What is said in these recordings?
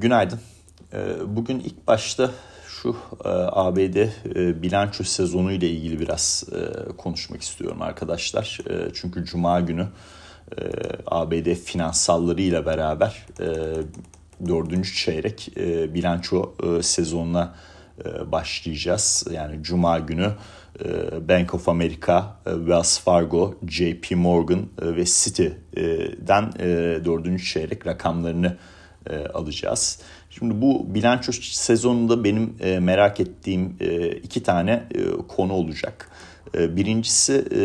Günaydın. Ee, bugün ilk başta şu e, ABD e, bilanço sezonu ile ilgili biraz e, konuşmak istiyorum arkadaşlar. Çünkü Cuma günü ABD finansalları ile beraber dördüncü çeyrek bilanço sezonuna başlayacağız. Yani Cuma günü Bank of America, Wells Fargo, JP Morgan ve Citi'den dördüncü çeyrek rakamlarını e, alacağız. Şimdi bu bilanço sezonunda benim e, merak ettiğim e, iki tane e, konu olacak. E, birincisi e,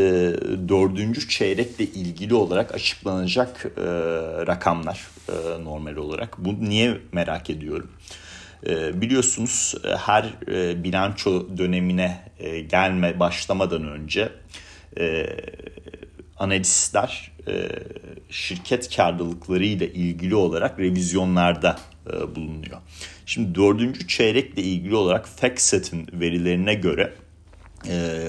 dördüncü çeyrekle ilgili olarak açıklanacak e, rakamlar e, normal olarak. Bu niye merak ediyorum? E, biliyorsunuz e, her e, bilanço dönemine gelme başlamadan önce analistler e, şirket karlılıkları ile ilgili olarak revizyonlarda e, bulunuyor. Şimdi dördüncü çeyrekle ilgili olarak FactSet'in verilerine göre e,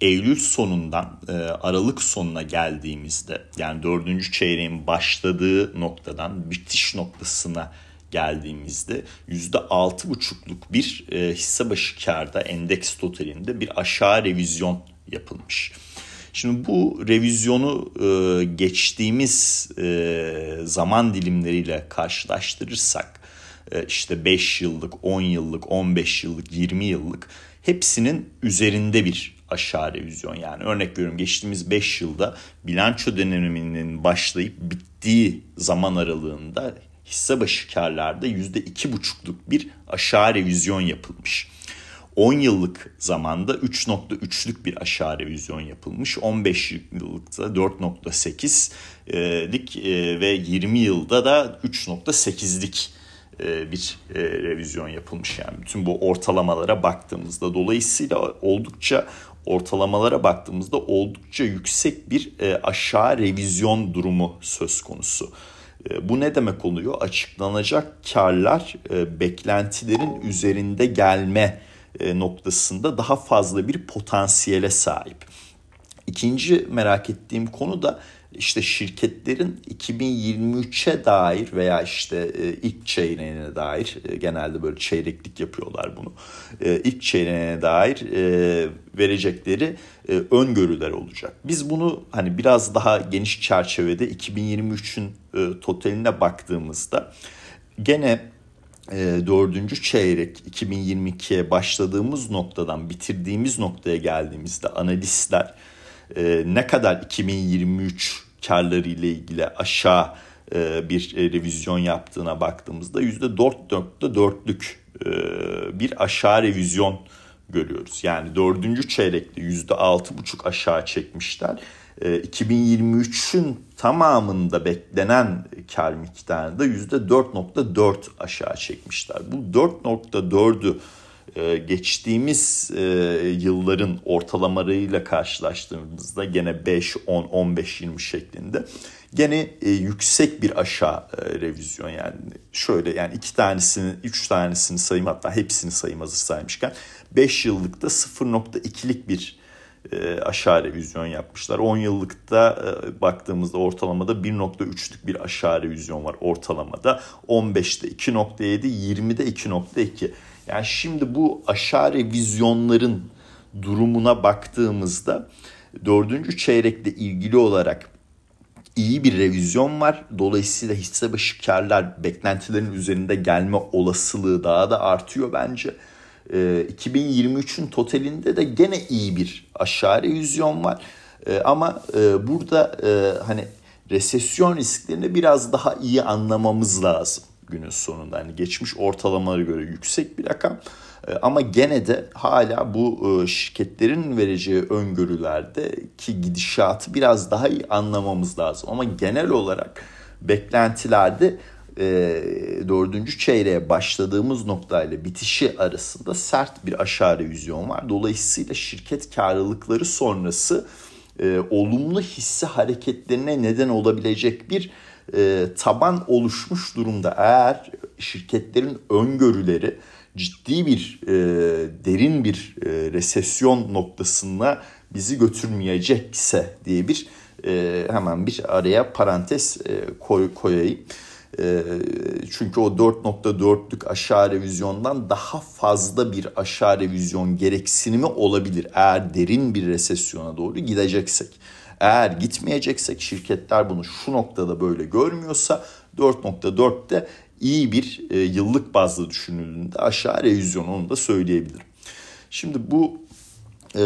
Eylül sonundan e, Aralık sonuna geldiğimizde yani dördüncü çeyreğin başladığı noktadan bitiş noktasına geldiğimizde yüzde altı buçukluk bir hisse başı karda endeks totalinde bir aşağı revizyon yapılmış. Şimdi bu revizyonu e, geçtiğimiz e, zaman dilimleriyle karşılaştırırsak e, işte 5 yıllık, 10 yıllık, 15 yıllık, 20 yıllık hepsinin üzerinde bir aşağı revizyon. Yani örnek veriyorum geçtiğimiz 5 yılda bilanço döneminin başlayıp bittiği zaman aralığında hisse başı karlarda %2,5'luk bir aşağı revizyon yapılmış. 10 yıllık zamanda 3.3'lük bir aşağı revizyon yapılmış. 15 yıllıkta 4.8'lik e, ve 20 yılda da 3.8'lik e, bir e, revizyon yapılmış. Yani bütün bu ortalamalara baktığımızda dolayısıyla oldukça ortalamalara baktığımızda oldukça yüksek bir aşağı revizyon durumu söz konusu. Bu ne demek oluyor? Açıklanacak karlar beklentilerin üzerinde gelme noktasında daha fazla bir potansiyele sahip. İkinci merak ettiğim konu da işte şirketlerin 2023'e dair veya işte e, ilk çeyreğine dair e, genelde böyle çeyreklik yapıyorlar bunu. ilk çeyreğine dair verecekleri öngörüler olacak. Biz bunu hani biraz daha geniş çerçevede 2023'ün totaline baktığımızda gene e, dördüncü çeyrek 2022'ye başladığımız noktadan bitirdiğimiz noktaya geldiğimizde analistler e, ne kadar 2023 karları ile ilgili aşağı e, bir e, revizyon yaptığına baktığımızda %4.4'lük e, bir aşağı revizyon görüyoruz. Yani dördüncü çeyrekte %6.5 aşağı çekmişler. 2023'ün ee, tamamında beklenen kar miktarını da %4.4 aşağı çekmişler. Bu 4.4'ü e, geçtiğimiz e, yılların ortalamalarıyla karşılaştığımızda gene 5, 10, 15, 20 şeklinde gene e, yüksek bir aşağı revizyon yani şöyle yani iki tanesini, üç tanesini sayayım hatta hepsini sayayım hazır saymışken 5 yıllıkta 0.2'lik bir e, aşağı revizyon yapmışlar. 10 yıllıkta e, baktığımızda ortalamada 1.3'lük bir aşağı revizyon var ortalamada. 15'te 2.7, 20'de 2.2. Yani şimdi bu aşağı revizyonların durumuna baktığımızda dördüncü çeyrekle ilgili olarak iyi bir revizyon var. Dolayısıyla hisse başı karlar beklentilerin üzerinde gelme olasılığı daha da artıyor bence. 2023'ün ee, totalinde de gene iyi bir aşağı revizyon var. Ee, ama e, burada e, hani resesyon risklerini biraz daha iyi anlamamız lazım günün sonunda. Hani geçmiş ortalamalara göre yüksek bir rakam. Ee, ama gene de hala bu e, şirketlerin vereceği öngörülerde ki gidişatı biraz daha iyi anlamamız lazım. Ama genel olarak beklentilerde e, dördüncü çeyreğe başladığımız noktayla bitişi arasında sert bir aşağı revizyon var. Dolayısıyla şirket karlılıkları sonrası e, olumlu hisse hareketlerine neden olabilecek bir e, taban oluşmuş durumda. Eğer şirketlerin öngörüleri ciddi bir e, derin bir e, resesyon noktasına bizi götürmeyecekse diye bir e, hemen bir araya parantez e, koy, koyayım. E, çünkü o 4.4'lük aşağı revizyondan daha fazla bir aşağı revizyon gereksinimi olabilir. Eğer derin bir resesyona doğru gideceksek. Eğer gitmeyeceksek şirketler bunu şu noktada böyle görmüyorsa 4.4'te iyi bir e, yıllık bazda düşünüldüğünde aşağı revizyon onu da söyleyebilirim. Şimdi bu e,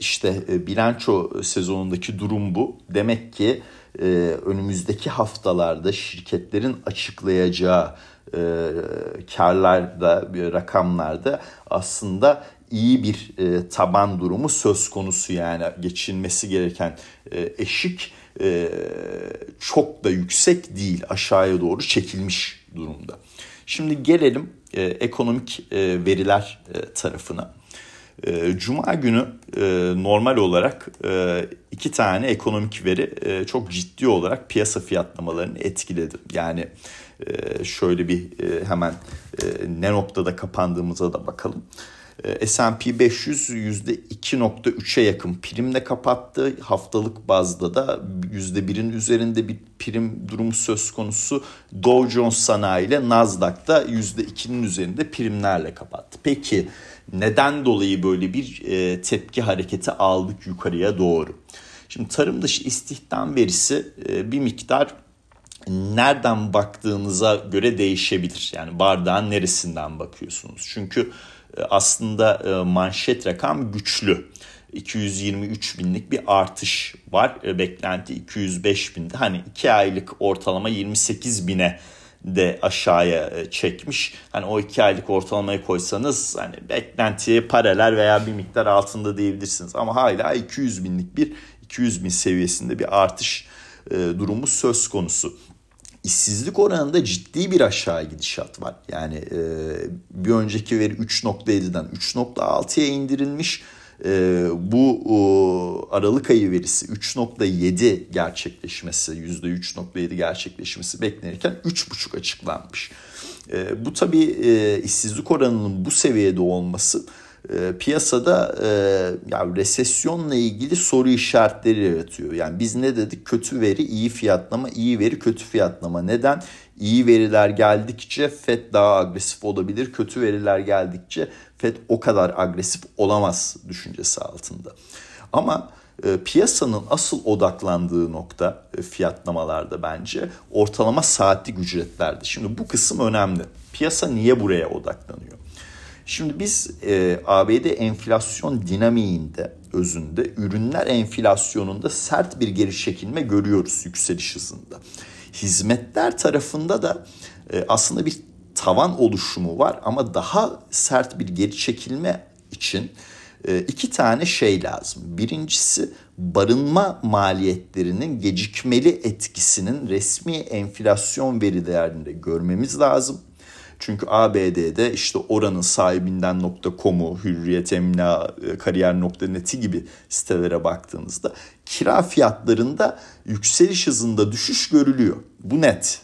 işte e, bilanço sezonundaki durum bu. Demek ki e, önümüzdeki haftalarda şirketlerin açıklayacağı e, karlarda, rakamlarda aslında iyi bir e, taban durumu söz konusu yani geçilmesi gereken e, eşik e, çok da yüksek değil aşağıya doğru çekilmiş durumda. Şimdi gelelim e, ekonomik e, veriler e, tarafına. E, Cuma günü e, normal olarak e, iki tane ekonomik veri e, çok ciddi olarak piyasa fiyatlamalarını etkiledi. Yani şöyle bir hemen ne noktada kapandığımıza da bakalım. Ee, S&P 500 %2.3'e yakın primle kapattı. Haftalık bazda da %1'in üzerinde bir prim durumu söz konusu. Dow Jones Sanayi ile Nasdaq'ta %2'nin üzerinde primlerle kapattı. Peki neden dolayı böyle bir e, tepki hareketi aldık yukarıya doğru? Şimdi tarım dışı istihdam verisi e, bir miktar nereden baktığınıza göre değişebilir. Yani bardağın neresinden bakıyorsunuz. Çünkü e, aslında e, manşet rakam güçlü. 223 binlik bir artış var. E, beklenti 205 binde. Hani 2 aylık ortalama 28 bine de aşağıya çekmiş. Hani o 2 aylık ortalamayı koysanız hani beklentiye paralel veya bir miktar altında diyebilirsiniz. Ama hala 200 binlik bir 200 bin seviyesinde bir artış durumu söz konusu işsizlik oranında ciddi bir aşağı gidişat var. Yani e, bir önceki veri 3.7'den 3.6'ya indirilmiş. E, bu o, Aralık ayı verisi 3.7 gerçekleşmesi, %3.7 gerçekleşmesi beklenirken 3.5 açıklanmış. E, bu tabii e, işsizlik oranının bu seviyede olması e, piyasada e, ya resesyonla ilgili soru işaretleri yaratıyor. Yani biz ne dedik? Kötü veri, iyi fiyatlama, iyi veri, kötü fiyatlama. Neden? İyi veriler geldikçe FED daha agresif olabilir. Kötü veriler geldikçe FED o kadar agresif olamaz düşüncesi altında. Ama e, piyasanın asıl odaklandığı nokta e, fiyatlamalarda bence ortalama saatlik ücretlerdi. Şimdi bu kısım önemli. Piyasa niye buraya odaklanıyor? Şimdi biz e, ABD enflasyon dinamiğinde özünde ürünler enflasyonunda sert bir geri çekilme görüyoruz yükseliş hızında. Hizmetler tarafında da e, aslında bir tavan oluşumu var ama daha sert bir geri çekilme için e, iki tane şey lazım. Birincisi barınma maliyetlerinin gecikmeli etkisinin resmi enflasyon verilerinde görmemiz lazım. Çünkü ABD'de işte oranın sahibinden .com'u, Hürriyet Emla, e, Kariyer.net'i gibi sitelere baktığınızda kira fiyatlarında yükseliş hızında düşüş görülüyor. Bu net.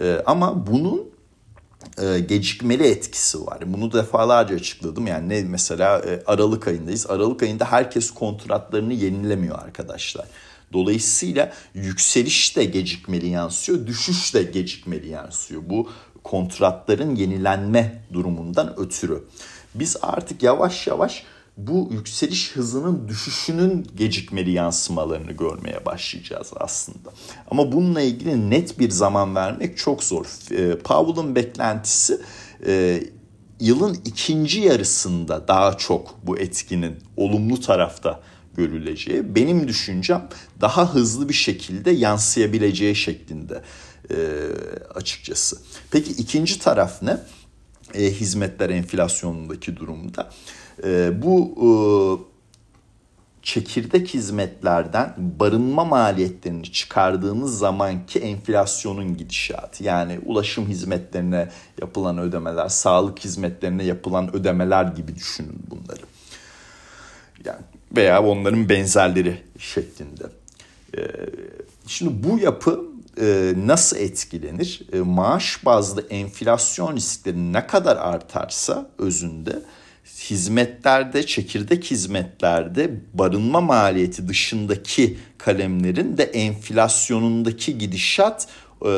Ee, ama bunun e, gecikmeli etkisi var. Bunu defalarca açıkladım. Yani ne mesela e, Aralık ayındayız. Aralık ayında herkes kontratlarını yenilemiyor arkadaşlar. Dolayısıyla yükseliş de gecikmeli yansıyor, düşüş de gecikmeli yansıyor. Bu kontratların yenilenme durumundan ötürü. Biz artık yavaş yavaş bu yükseliş hızının düşüşünün gecikmeli yansımalarını görmeye başlayacağız aslında. Ama bununla ilgili net bir zaman vermek çok zor. E, Powell'ın beklentisi e, yılın ikinci yarısında daha çok bu etkinin olumlu tarafta görüleceği. Benim düşüncem daha hızlı bir şekilde yansıyabileceği şeklinde e, açıkçası. Peki ikinci taraf ne? E, hizmetler enflasyonundaki durumda. E, bu e, çekirdek hizmetlerden barınma maliyetlerini çıkardığınız zamanki enflasyonun gidişatı. Yani ulaşım hizmetlerine yapılan ödemeler, sağlık hizmetlerine yapılan ödemeler gibi düşünün bunları. Yani veya onların benzerleri şeklinde. E, şimdi bu yapı nasıl etkilenir? E, maaş bazlı enflasyon riskleri ne kadar artarsa özünde hizmetlerde, çekirdek hizmetlerde barınma maliyeti dışındaki kalemlerin de enflasyonundaki gidişat e,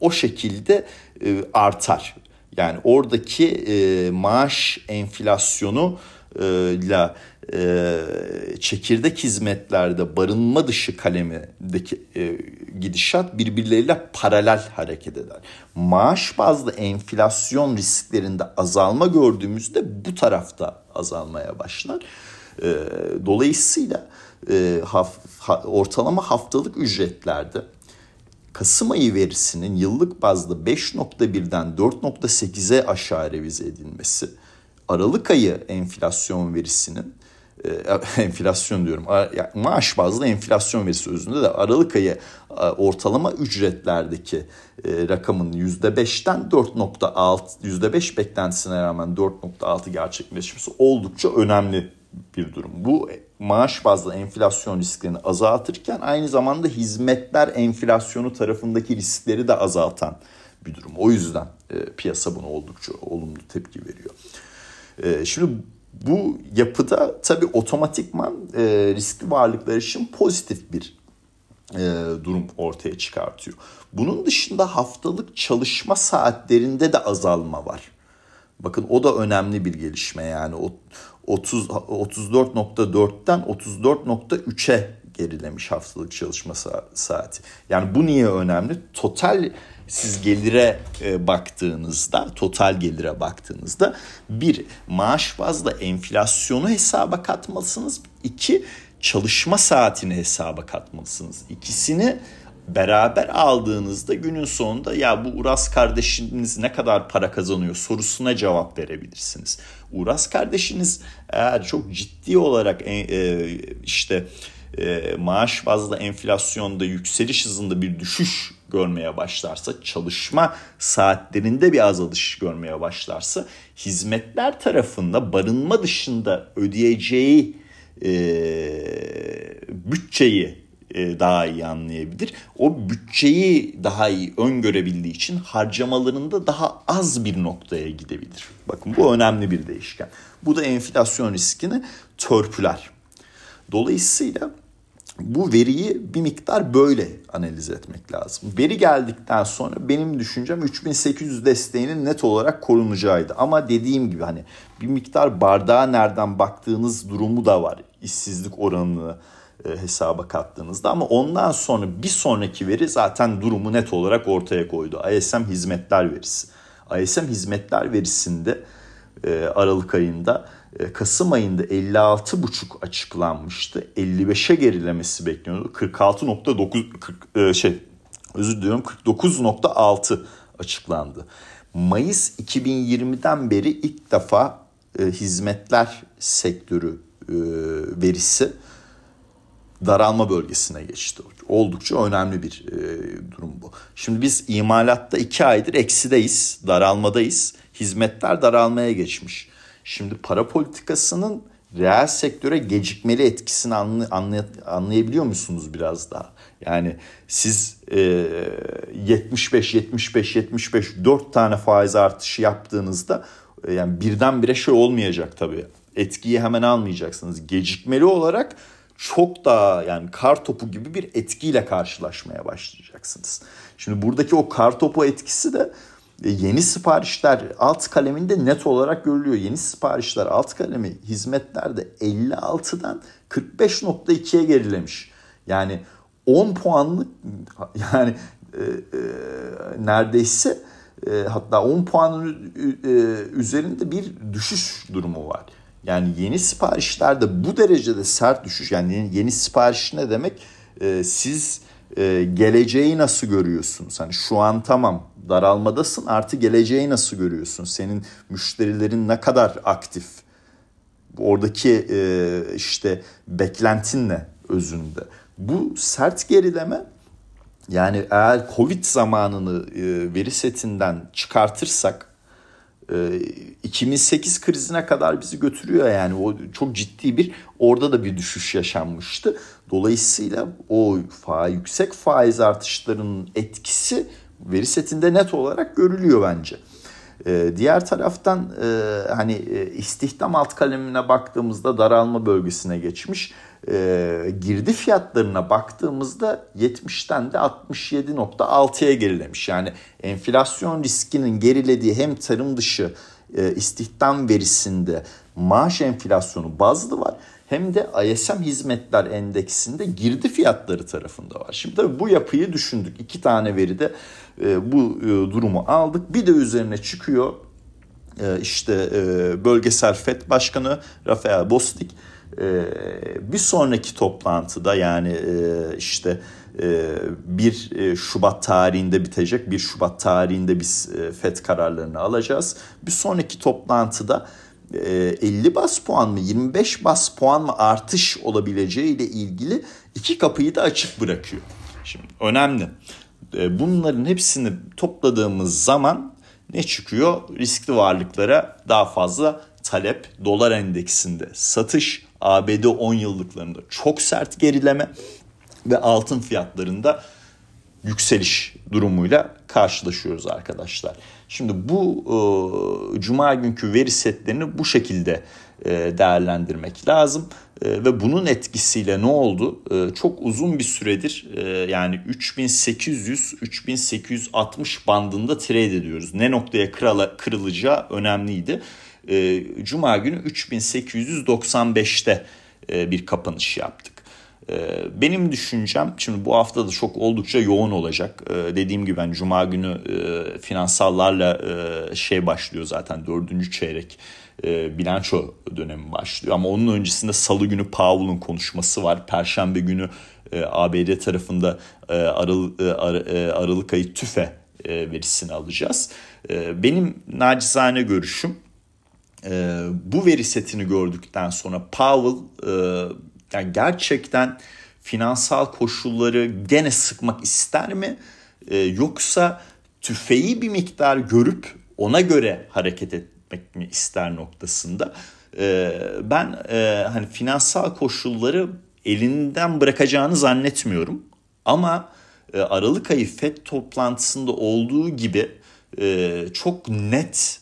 o şekilde e, artar. Yani oradaki e, maaş enflasyonu ile e, çekirdek hizmetlerde barınma dışı kalemindeki e, gidişat birbirleriyle paralel hareket eder. Maaş bazlı enflasyon risklerinde azalma gördüğümüzde bu tarafta azalmaya başlar. E, dolayısıyla e, haf, ha, ortalama haftalık ücretlerde Kasım ayı verisinin yıllık bazda 5.1'den 4.8'e aşağı revize edilmesi, Aralık ayı enflasyon verisinin e, enflasyon diyorum maaş bazlı enflasyon verisi özünde de Aralık ayı ortalama ücretlerdeki e, rakamın %5'ten 4.6 %5 beklentisine rağmen 4.6 gerçekleşmesi oldukça önemli bir durum. Bu maaş bazlı enflasyon risklerini azaltırken aynı zamanda hizmetler enflasyonu tarafındaki riskleri de azaltan bir durum. O yüzden e, piyasa buna oldukça olumlu tepki veriyor. E, şimdi bu yapıda tabii otomatikman e, riskli varlıklar için pozitif bir e, durum ortaya çıkartıyor. Bunun dışında haftalık çalışma saatlerinde de azalma var. Bakın o da önemli bir gelişme yani o 30 34.4'ten 34.3'e gerilemiş haftalık çalışma saati. Yani bu niye önemli? Total siz gelire e, baktığınızda, total gelire baktığınızda bir maaş bazlı enflasyonu hesaba katmalısınız. iki çalışma saatini hesaba katmalısınız. İkisini beraber aldığınızda günün sonunda ya bu Uras kardeşiniz ne kadar para kazanıyor sorusuna cevap verebilirsiniz. Uras kardeşiniz eğer çok ciddi olarak e, e, işte e, maaş bazlı enflasyonda yükseliş hızında bir düşüş görmeye başlarsa, çalışma saatlerinde bir azalış görmeye başlarsa, hizmetler tarafında barınma dışında ödeyeceği e, bütçeyi e, daha iyi anlayabilir. O bütçeyi daha iyi öngörebildiği için harcamalarında daha az bir noktaya gidebilir. Bakın bu önemli bir değişken. Bu da enflasyon riskini törpüler. Dolayısıyla bu veriyi bir miktar böyle analiz etmek lazım. Veri geldikten sonra benim düşüncem 3800 desteğinin net olarak korunacağıydı. Ama dediğim gibi hani bir miktar bardağa nereden baktığınız durumu da var. İşsizlik oranını e, hesaba kattığınızda ama ondan sonra bir sonraki veri zaten durumu net olarak ortaya koydu. ISM hizmetler verisi. ISM hizmetler verisinde e, Aralık ayında Kasım ayında 56,5 açıklanmıştı. 55'e gerilemesi bekleniyordu. 46.9 şey özür diliyorum 49.6 açıklandı. Mayıs 2020'den beri ilk defa hizmetler sektörü verisi daralma bölgesine geçti. Oldukça önemli bir e, durum bu. Şimdi biz imalatta iki aydır eksideyiz, daralmadayız. Hizmetler daralmaya geçmiş. Şimdi para politikasının reel sektöre gecikmeli etkisini anlay- anlay- anlayabiliyor musunuz biraz daha? Yani siz e, 75 75 75 4 tane faiz artışı yaptığınızda e, yani birdenbire şey olmayacak tabii. Etkiyi hemen almayacaksınız. Gecikmeli olarak çok daha yani kar topu gibi bir etkiyle karşılaşmaya başlayacaksınız. Şimdi buradaki o kar topu etkisi de yeni siparişler alt kaleminde net olarak görülüyor. Yeni siparişler alt kalemi hizmetlerde 56'dan 45.2'ye gerilemiş. Yani 10 puanlık yani e, e, neredeyse e, hatta 10 puanın e, üzerinde bir düşüş durumu var. Yani yeni siparişlerde bu derecede sert düşüş yani yeni sipariş ne demek? Ee, siz e, geleceği nasıl görüyorsunuz? Hani şu an tamam daralmadasın artı geleceği nasıl görüyorsun? Senin müşterilerin ne kadar aktif? Oradaki e, işte beklentin ne özünde? Bu sert gerileme yani eğer Covid zamanını e, veri setinden çıkartırsak 2008 ee, krizine kadar bizi götürüyor yani o çok ciddi bir orada da bir düşüş yaşanmıştı. Dolayısıyla o fa yüksek faiz artışlarının etkisi veri setinde net olarak görülüyor bence. diğer taraftan hani istihdam alt kalemine baktığımızda daralma bölgesine geçmiş. girdi fiyatlarına baktığımızda 70'ten de 67.6'ya gerilemiş. Yani enflasyon riskinin gerilediği hem tarım dışı istihdam verisinde maaş enflasyonu bazlı var hem de ISM hizmetler endeksinde girdi fiyatları tarafında var. Şimdi tabii bu yapıyı düşündük. İki tane veride e, bu e, durumu aldık. Bir de üzerine çıkıyor e, işte e, bölgesel FED Başkanı Rafael Bostic e, bir sonraki toplantıda yani işte e, 1 e, Şubat tarihinde bitecek. 1 Şubat tarihinde biz e, FED kararlarını alacağız. Bir sonraki toplantıda 50 bas puan mı 25 bas puan mı artış olabileceği ile ilgili iki kapıyı da açık bırakıyor. Şimdi önemli. Bunların hepsini topladığımız zaman ne çıkıyor? Riskli varlıklara daha fazla talep, dolar endeksinde satış, ABD 10 yıllıklarında çok sert gerileme ve altın fiyatlarında yükseliş durumuyla karşılaşıyoruz arkadaşlar. Şimdi bu e, cuma günkü veri setlerini bu şekilde e, değerlendirmek lazım. E, ve bunun etkisiyle ne oldu? E, çok uzun bir süredir e, yani 3800-3860 bandında trade ediyoruz. Ne noktaya kırala, kırılacağı önemliydi. E, cuma günü 3895'te e, bir kapanış yaptık. Ee, benim düşüncem şimdi bu hafta da çok oldukça yoğun olacak. Ee, dediğim gibi ben Cuma günü e, finansallarla şey başlıyor zaten dördüncü çeyrek e, bilanço dönemi başlıyor. Ama onun öncesinde salı günü Powell'ın konuşması var. Perşembe günü ABD tarafında Aralık ayı tüfe verisini alacağız. Benim nacizane görüşüm bu veri setini gördükten sonra Powell yani gerçekten finansal koşulları gene sıkmak ister mi? Ee, yoksa tüfeği bir miktar görüp ona göre hareket etmek mi ister noktasında. Ee, ben e, hani finansal koşulları elinden bırakacağını zannetmiyorum. Ama e, Aralık ayı FED toplantısında olduğu gibi e, çok net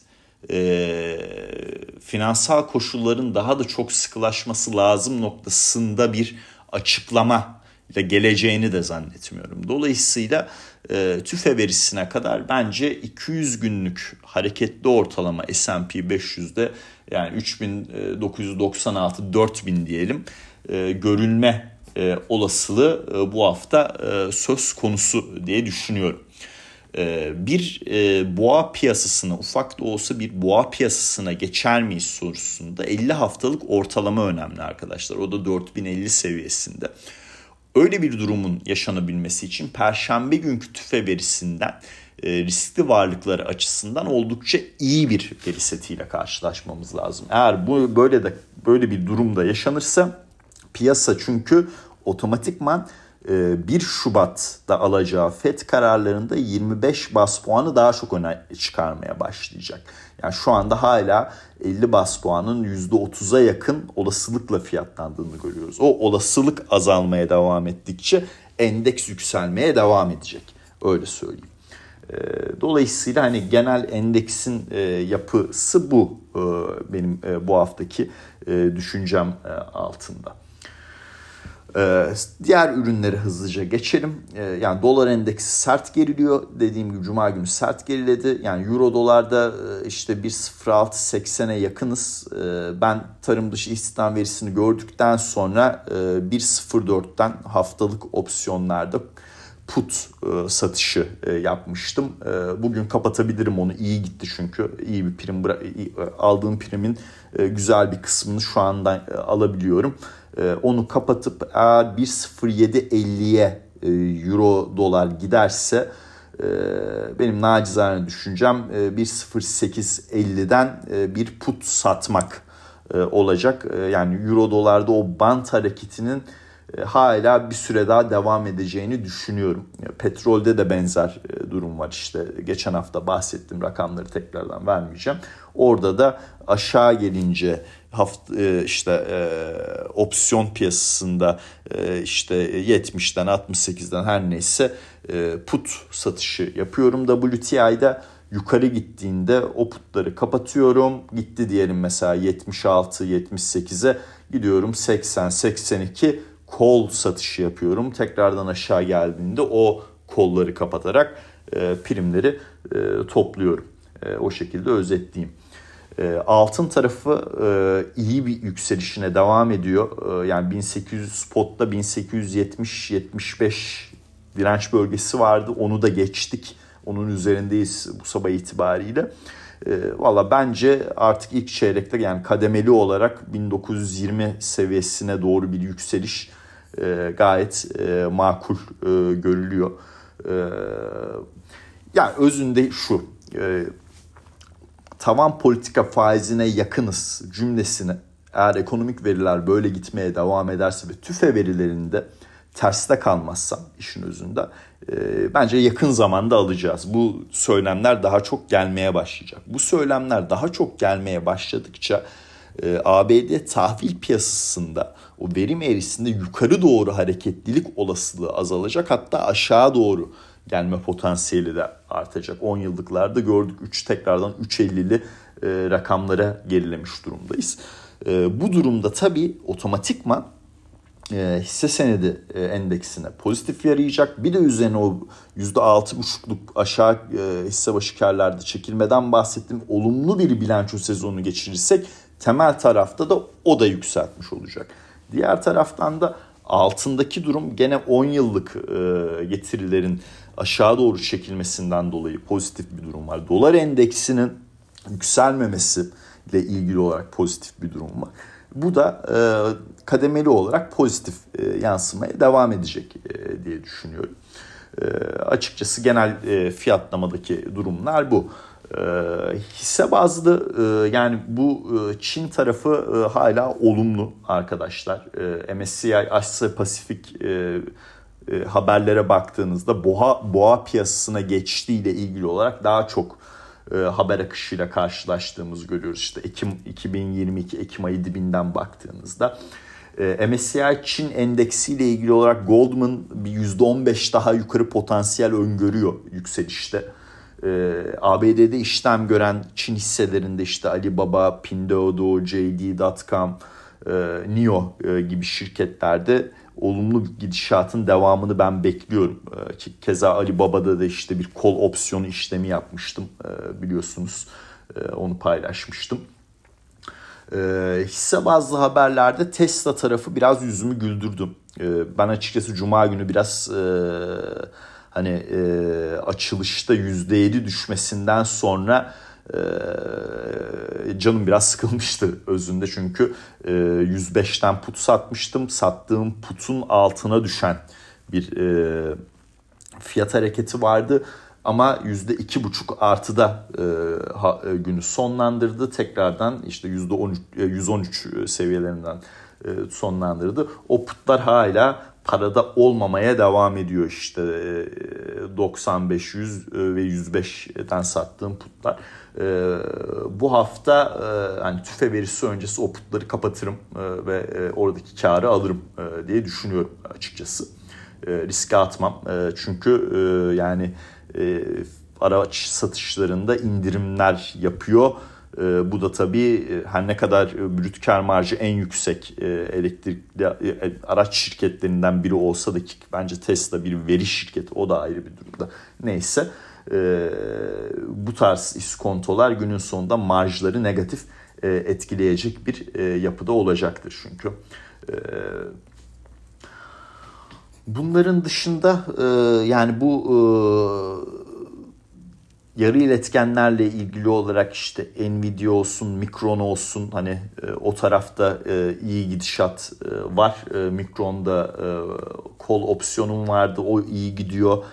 finansal koşulların daha da çok sıkılaşması lazım noktasında bir açıklama ile geleceğini de zannetmiyorum. Dolayısıyla e, tüfe verisine kadar bence 200 günlük hareketli ortalama S&P 500'de yani 3996 4000 diyelim e, görülme e, olasılığı e, bu hafta e, söz konusu diye düşünüyorum. Ee, bir e, boğa piyasasına ufak da olsa bir boğa piyasasına geçer miyiz sorusunda 50 haftalık ortalama önemli arkadaşlar. O da 4050 seviyesinde. Öyle bir durumun yaşanabilmesi için perşembe günkü tüfe verisinden e, riskli varlıklar açısından oldukça iyi bir veri setiyle karşılaşmamız lazım. Eğer bu böyle de böyle bir durumda yaşanırsa piyasa çünkü otomatikman 1 ee, Şubat'ta alacağı FED kararlarında 25 bas puanı daha çok öne çıkarmaya başlayacak. Yani şu anda hala 50 bas puanın %30'a yakın olasılıkla fiyatlandığını görüyoruz. O olasılık azalmaya devam ettikçe endeks yükselmeye devam edecek. Öyle söyleyeyim. Ee, dolayısıyla hani genel endeksin e, yapısı bu e, benim e, bu haftaki düşüncem altında. Ee, diğer ürünleri hızlıca geçelim. Ee, yani dolar endeksi sert geriliyor. Dediğim gibi cuma günü sert geriledi. Yani euro dolarda e, işte 1.06.80'e yakınız. Ee, ben tarım dışı istihdam verisini gördükten sonra 1.04'ten e, haftalık opsiyonlarda put e, satışı yapmıştım. Bugün kapatabilirim onu. İyi gitti çünkü. iyi bir prim aldığım primin güzel bir kısmını şu anda alabiliyorum. Ee, onu kapatıp eğer 1.0750'ye e, euro dolar giderse e, benim nacizane düşüncem 1.0850'den e, bir put satmak olacak. Yani euro dolarda o bant hareketinin hala bir süre daha devam edeceğini düşünüyorum. Petrolde de benzer durum var işte. Geçen hafta bahsettiğim rakamları tekrardan vermeyeceğim. Orada da aşağı gelince hafta e, işte e, opsiyon piyasasında e, işte 70'den 68'den her neyse e, put satışı yapıyorum. WTI'da yukarı gittiğinde o putları kapatıyorum. Gitti diyelim mesela 76 78'e gidiyorum 80 82 kol satışı yapıyorum. Tekrardan aşağı geldiğinde o kolları kapatarak e, primleri e, topluyorum. E, o şekilde özetleyeyim. E, altın tarafı e, iyi bir yükselişine devam ediyor. E, yani 1800 spotta 1870-75 direnç bölgesi vardı. Onu da geçtik. Onun üzerindeyiz bu sabah itibariyle. E, Valla bence artık ilk çeyrekte yani kademeli olarak 1920 seviyesine doğru bir yükseliş e, gayet e, makul e, görülüyor. E, yani özünde şu e, tavan politika faizine yakınız cümlesini eğer ekonomik veriler böyle gitmeye devam ederse ve tüfe verilerinde terste kalmazsam işin özünde e, bence yakın zamanda alacağız. Bu söylemler daha çok gelmeye başlayacak. Bu söylemler daha çok gelmeye başladıkça e, ABD tahvil piyasasında o verim eğrisinde yukarı doğru hareketlilik olasılığı azalacak hatta aşağı doğru gelme potansiyeli de artacak. 10 yıllıklarda gördük 3 tekrardan 3.50'li e, rakamlara gerilemiş durumdayız. E, bu durumda tabii otomatikman e, hisse senedi e, endeksine pozitif yarayacak. Bir de üzerine o %6,5'luk aşağı e, hisse başı karlarda çekilmeden bahsettiğim olumlu bir bilanço sezonu geçirirsek temel tarafta da o da yükseltmiş olacak. Diğer taraftan da altındaki durum gene 10 yıllık e, getirilerin aşağı doğru çekilmesinden dolayı pozitif bir durum var. Dolar endeksinin yükselmemesi ile ilgili olarak pozitif bir durum var. Bu da e, kademeli olarak pozitif e, yansımaya devam edecek e, diye düşünüyorum. E, açıkçası genel e, fiyatlamadaki durumlar bu. E, hisse bazlı e, yani bu e, Çin tarafı e, hala olumlu arkadaşlar. MSCI Asya Pasifik haberlere baktığınızda boğa boğa piyasasına geçtiğiyle ilgili olarak daha çok haber akışıyla karşılaştığımız görüyoruz. İşte Ekim 2022 Ekim ayı dibinden baktığınızda MSCI Çin endeksiyle ilgili olarak Goldman bir %15 daha yukarı potansiyel öngörüyor yükselişte. E, ABD'de işlem gören Çin hisselerinde işte Alibaba, Pinduoduo, JD.com, e, NIO e, gibi şirketlerde olumlu gidişatın devamını ben bekliyorum. Ee, ki keza Ali Baba'da da işte bir kol opsiyonu işlemi yapmıştım ee, biliyorsunuz. Ee, onu paylaşmıştım. Hisse bazlı haberlerde Tesla tarafı biraz yüzümü güldürdüm. Ben açıkçası Cuma günü biraz e, hani e, açılışta %7 düşmesinden sonra ee, canım biraz sıkılmıştı özünde çünkü 105'ten e, put satmıştım. Sattığım putun altına düşen bir e, fiyat hareketi vardı. Ama %2,5 artıda e, günü sonlandırdı. Tekrardan işte %13, 113 seviyelerinden sonlandırdı. O putlar hala parada olmamaya devam ediyor işte 95, 100 ve 105'ten sattığım putlar. E, bu hafta e, hani tüfe verisi öncesi o putları kapatırım e, ve e, oradaki karı alırım e, diye düşünüyorum açıkçası. E, riske atmam. E, çünkü e, yani e, araç satışlarında indirimler yapıyor. E, bu da tabii e, her ne kadar brüt kar marjı en yüksek e, elektrikli e, araç şirketlerinden biri olsa da ki bence Tesla bir veri şirketi o da ayrı bir durumda. Neyse e, bu tarz iskontolar günün sonunda marjları negatif e, etkileyecek bir e, yapıda olacaktır çünkü. E, bunların dışında e, yani bu e, yarı iletkenlerle ilgili olarak işte Nvidia olsun, Micron olsun hani e, o tarafta e, iyi gidişat e, var. E, Micron'da e, kol opsiyonum vardı o iyi gidiyor.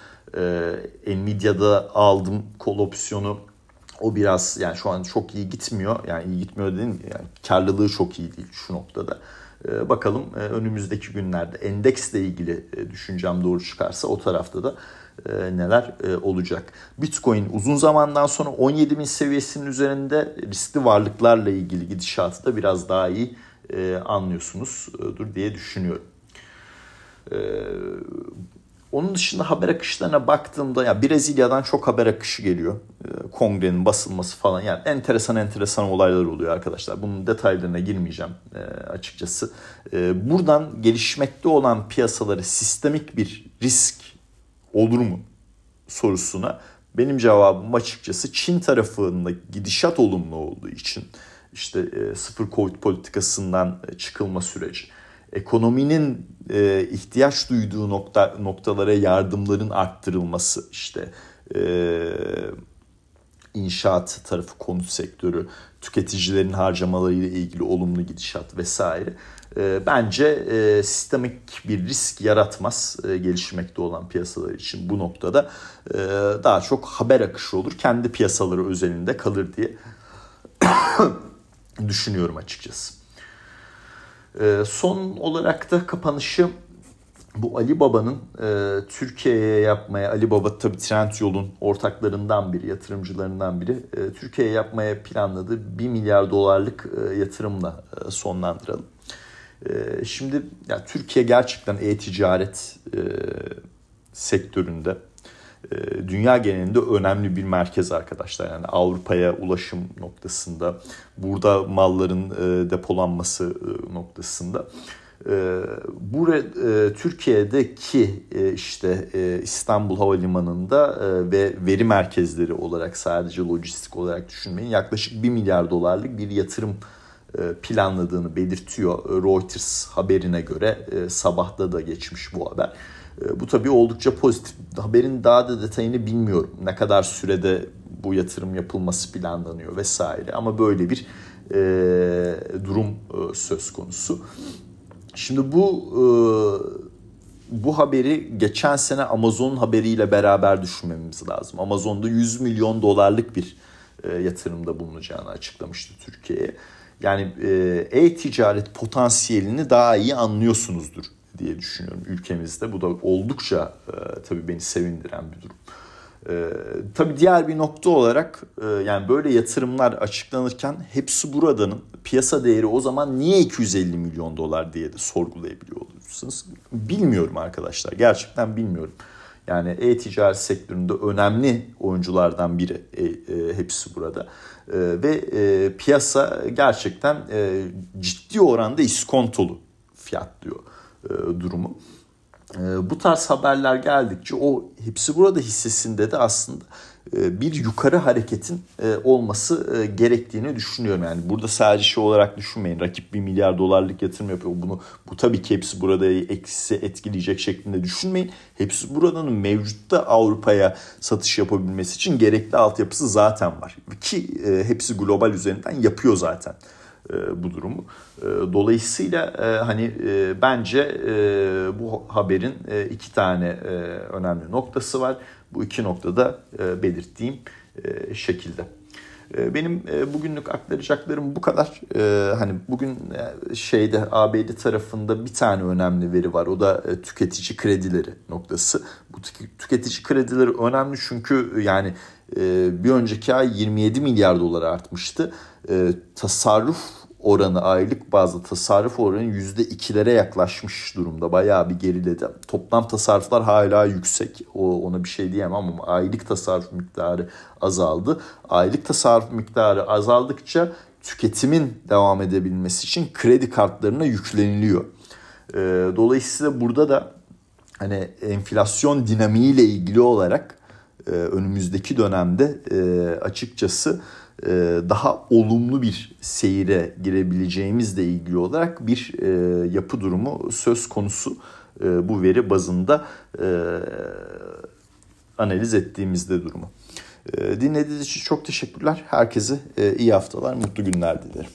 E, Nvidia'da aldım kol opsiyonu. O biraz yani şu an çok iyi gitmiyor. Yani iyi gitmiyor dedim yani karlılığı çok iyi değil şu noktada. E, bakalım e, önümüzdeki günlerde endeksle ilgili e, düşüncem doğru çıkarsa o tarafta da e, neler e, olacak. Bitcoin uzun zamandan sonra 17 bin seviyesinin üzerinde riskli varlıklarla ilgili gidişatı da biraz daha iyi e, anlıyorsunuzdur diye düşünüyorum. E, onun dışında haber akışlarına baktığımda ya Brezilya'dan çok haber akışı geliyor. Ee, kongrenin basılması falan yani enteresan enteresan olaylar oluyor arkadaşlar. Bunun detaylarına girmeyeceğim e, açıkçası. E, buradan gelişmekte olan piyasaları sistemik bir risk olur mu sorusuna benim cevabım açıkçası Çin tarafında gidişat olumlu olduğu için işte e, sıfır Covid politikasından e, çıkılma süreci, ekonominin e, ihtiyaç duyduğu nokta noktalara yardımların arttırılması, işte inşaat tarafı, konut sektörü, tüketicilerin harcamalarıyla ilgili olumlu gidişat vesaire. E, bence e, sistemik bir risk yaratmaz e, gelişmekte olan piyasalar için bu noktada e, daha çok haber akışı olur. Kendi piyasaları özelinde kalır diye düşünüyorum açıkçası. E, son olarak da kapanışı bu Ali Baba'nın e, Türkiye'ye yapmaya, Ali Baba tabi Trendyol'un ortaklarından biri, yatırımcılarından biri. E, Türkiye'ye yapmaya planladığı 1 milyar dolarlık yatırımla sonlandıralım. E, şimdi yani Türkiye gerçekten e-ticaret e, sektöründe e, dünya genelinde önemli bir merkez arkadaşlar. Yani Avrupa'ya ulaşım noktasında, burada malların e, depolanması e, noktasında. Bu Türkiye'deki işte İstanbul Havalimanı'nda ve veri merkezleri olarak sadece lojistik olarak düşünmeyin yaklaşık 1 milyar dolarlık bir yatırım planladığını belirtiyor Reuters haberine göre sabahta da geçmiş bu haber. Ee, bu tabii oldukça pozitif. Haberin daha da detayını bilmiyorum. Ne kadar sürede bu yatırım yapılması planlanıyor vesaire. Ama böyle bir e, durum e, söz konusu. Şimdi bu e, bu haberi geçen sene Amazon'un haberiyle beraber düşünmemiz lazım. Amazon'da 100 milyon dolarlık bir e, yatırımda bulunacağını açıklamıştı Türkiye'ye. Yani e, e-ticaret potansiyelini daha iyi anlıyorsunuzdur diye düşünüyorum ülkemizde. Bu da oldukça e, tabii beni sevindiren bir durum. E, tabii diğer bir nokta olarak e, yani böyle yatırımlar açıklanırken hepsi buradanın piyasa değeri o zaman niye 250 milyon dolar diye de sorgulayabiliyor olursunuz. Bilmiyorum arkadaşlar gerçekten bilmiyorum. Yani e-ticaret sektöründe önemli oyunculardan biri e, e, hepsi burada. E, ve e, piyasa gerçekten e, ciddi oranda iskontolu fiyatlıyor. E, durumu. E, bu tarz haberler geldikçe o hepsi burada hissesinde de aslında bir yukarı hareketin olması gerektiğini düşünüyorum. Yani burada sadece şey olarak düşünmeyin. Rakip bir milyar dolarlık yatırım yapıyor. Bunu bu tabii ki hepsi burada eksi etkileyecek şeklinde düşünmeyin. Hepsi buradanın mevcutta Avrupa'ya satış yapabilmesi için gerekli altyapısı zaten var. Ki hepsi global üzerinden yapıyor zaten. E, bu durumu. E, dolayısıyla e, hani bence bu haberin iki tane önemli noktası var. Bu iki noktada belirttiğim şekilde. Benim bugünlük aktaracaklarım bu kadar. Hani bugün şeyde ABD tarafında bir tane önemli veri var. O da tüketici kredileri noktası. Bu tüketici kredileri önemli çünkü yani bir önceki ay 27 milyar dolar artmıştı. Tasarruf oranı aylık bazda tasarruf oranı %2'lere yaklaşmış durumda. Bayağı bir geriledi. Toplam tasarruflar hala yüksek. O, ona bir şey diyemem ama aylık tasarruf miktarı azaldı. Aylık tasarruf miktarı azaldıkça tüketimin devam edebilmesi için kredi kartlarına yükleniliyor. Ee, dolayısıyla burada da hani enflasyon dinamiğiyle ilgili olarak e, önümüzdeki dönemde e, açıkçası daha olumlu bir seyire girebileceğimizle ilgili olarak bir e, yapı durumu söz konusu e, bu veri bazında analiz ettiğimizde durumu. Dinlediğiniz için çok teşekkürler. Herkese iyi haftalar, mutlu günler dilerim.